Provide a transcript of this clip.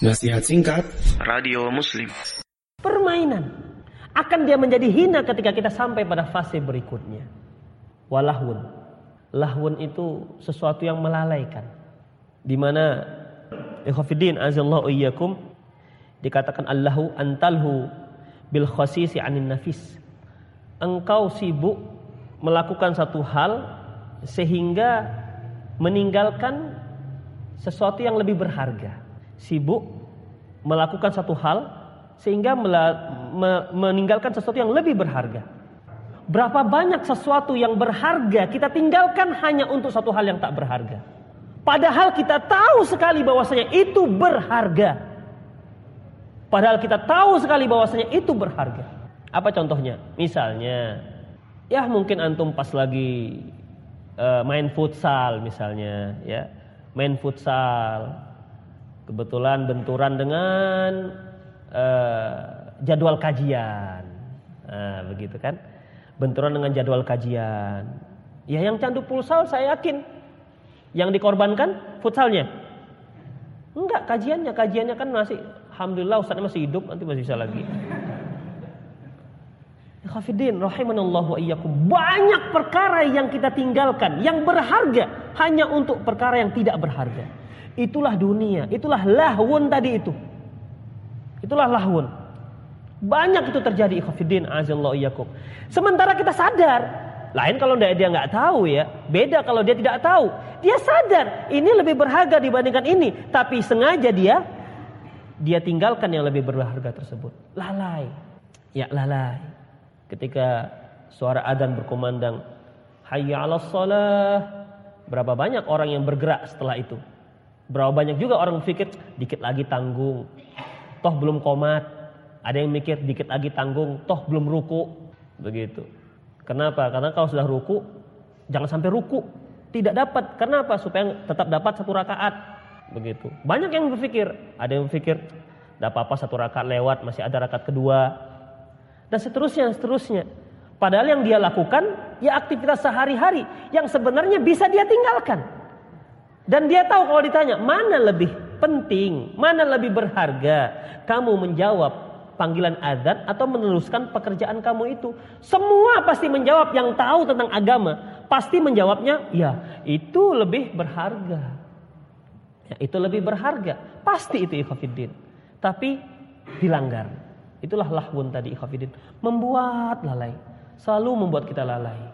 Nasihat singkat Radio Muslim. Permainan akan dia menjadi hina ketika kita sampai pada fase berikutnya. Walahun. Lahun itu sesuatu yang melalaikan. Di mana ikhwafidin azallahu iyyakum dikatakan Allahu antalhu bil khasisi anin nafis. Engkau sibuk melakukan satu hal sehingga meninggalkan sesuatu yang lebih berharga sibuk melakukan satu hal sehingga meninggalkan sesuatu yang lebih berharga. Berapa banyak sesuatu yang berharga kita tinggalkan hanya untuk satu hal yang tak berharga. Padahal kita tahu sekali bahwasanya itu berharga. Padahal kita tahu sekali bahwasanya itu berharga. Apa contohnya? Misalnya, ya mungkin antum pas lagi uh, main futsal misalnya, ya main futsal, kebetulan benturan dengan uh, jadwal kajian, nah, begitu kan? Benturan dengan jadwal kajian. Ya yang candu futsal saya yakin yang dikorbankan futsalnya. Enggak, kajiannya, kajiannya kan masih alhamdulillah ustaznya masih hidup, nanti masih bisa lagi. Khafidin wa iyyakum. Banyak perkara yang kita tinggalkan yang berharga hanya untuk perkara yang tidak berharga. Itulah dunia, itulah lahwun tadi itu. Itulah lahwun. Banyak itu terjadi ikhafidin azallahu iyyakum. Sementara kita sadar, lain kalau dia nggak tahu ya, beda kalau dia tidak tahu. Dia sadar ini lebih berharga dibandingkan ini, tapi sengaja dia dia tinggalkan yang lebih berharga tersebut. Lalai. Ya lalai. Ketika suara adzan berkumandang, hayya 'alas shalah. Berapa banyak orang yang bergerak setelah itu? Berapa banyak juga orang berpikir dikit lagi tanggung. Toh belum komat. Ada yang mikir dikit lagi tanggung, toh belum ruku. Begitu. Kenapa? Karena kalau sudah ruku, jangan sampai ruku. Tidak dapat. Kenapa? Supaya tetap dapat satu rakaat. Begitu. Banyak yang berpikir. Ada yang berpikir, tidak apa-apa satu rakaat lewat, masih ada rakaat kedua. Dan seterusnya, seterusnya. Padahal yang dia lakukan, ya aktivitas sehari-hari. Yang sebenarnya bisa dia tinggalkan. Dan dia tahu kalau ditanya, mana lebih penting, mana lebih berharga kamu menjawab panggilan azan atau meneruskan pekerjaan kamu itu. Semua pasti menjawab yang tahu tentang agama, pasti menjawabnya, ya itu lebih berharga. Ya, itu lebih berharga. Pasti itu ikhafidin. Tapi dilanggar. Itulah lahwun tadi ikhafidin. Membuat lalai. Selalu membuat kita lalai.